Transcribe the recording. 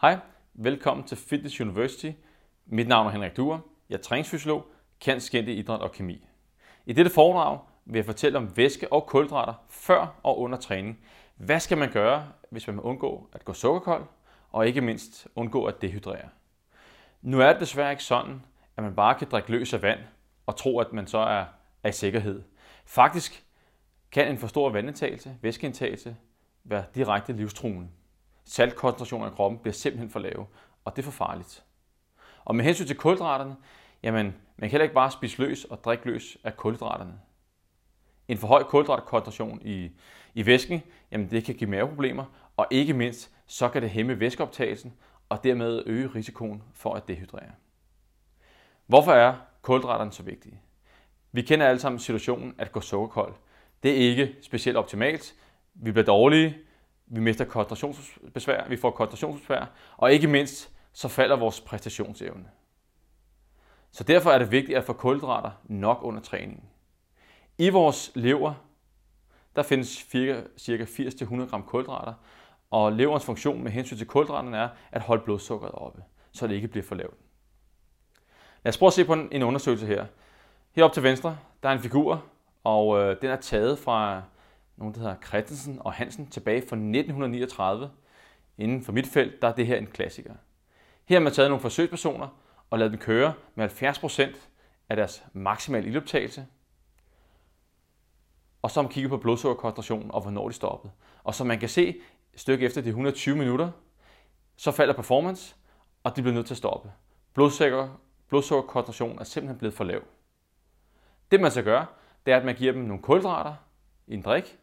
Hej, velkommen til Fitness University. Mit navn er Henrik Duer. Jeg er træningsfysiolog, kendt skændt i idræt og kemi. I dette foredrag vil jeg fortælle om væske og kulhydrater før og under træning. Hvad skal man gøre, hvis man vil undgå at gå sukkerkold, og ikke mindst undgå at dehydrere? Nu er det desværre ikke sådan, at man bare kan drikke løs af vand og tro, at man så er, er i sikkerhed. Faktisk kan en for stor vandindtagelse, væskeindtagelse, være direkte livstruende. Saltkoncentrationen i kroppen bliver simpelthen for lave, og det er for farligt. Og med hensyn til kulhydraterne, jamen, man kan heller ikke bare spise løs og drikke løs af kulhydraterne. En for høj kulhydratkoncentration i, i væsken, jamen det kan give maveproblemer, og ikke mindst, så kan det hæmme væskeoptagelsen, og dermed øge risikoen for at dehydrere. Hvorfor er kulhydraterne så vigtige? Vi kender alle sammen situationen at gå sukkerkold. Det er ikke specielt optimalt. Vi bliver dårlige, vi mister koncentrationsbesvær, vi får koncentrationsbesvær, og ikke mindst, så falder vores præstationsevne. Så derfor er det vigtigt at få kulhydrater nok under træningen. I vores lever, der findes ca. 80-100 gram kulhydrater, og leverens funktion med hensyn til kulhydraterne er at holde blodsukkeret oppe, så det ikke bliver for lavt. Lad os prøve at se på en undersøgelse her. Heroppe til venstre, der er en figur, og øh, den er taget fra nogen, der hedder Christensen og Hansen tilbage fra 1939. Inden for mit felt, der er det her en klassiker. Her har man taget nogle forsøgspersoner og lavet dem køre med 70% af deres maksimale ildoptagelse. Og så har man kigget på blodsukkerkoncentrationen og hvornår de stoppede. Og som man kan se, et stykke efter de 120 minutter, så falder performance, og de bliver nødt til at stoppe. Blodsukker, blodsukkerkoncentrationen er simpelthen blevet for lav. Det man så gør, det er, at man giver dem nogle kulhydrater i en drik,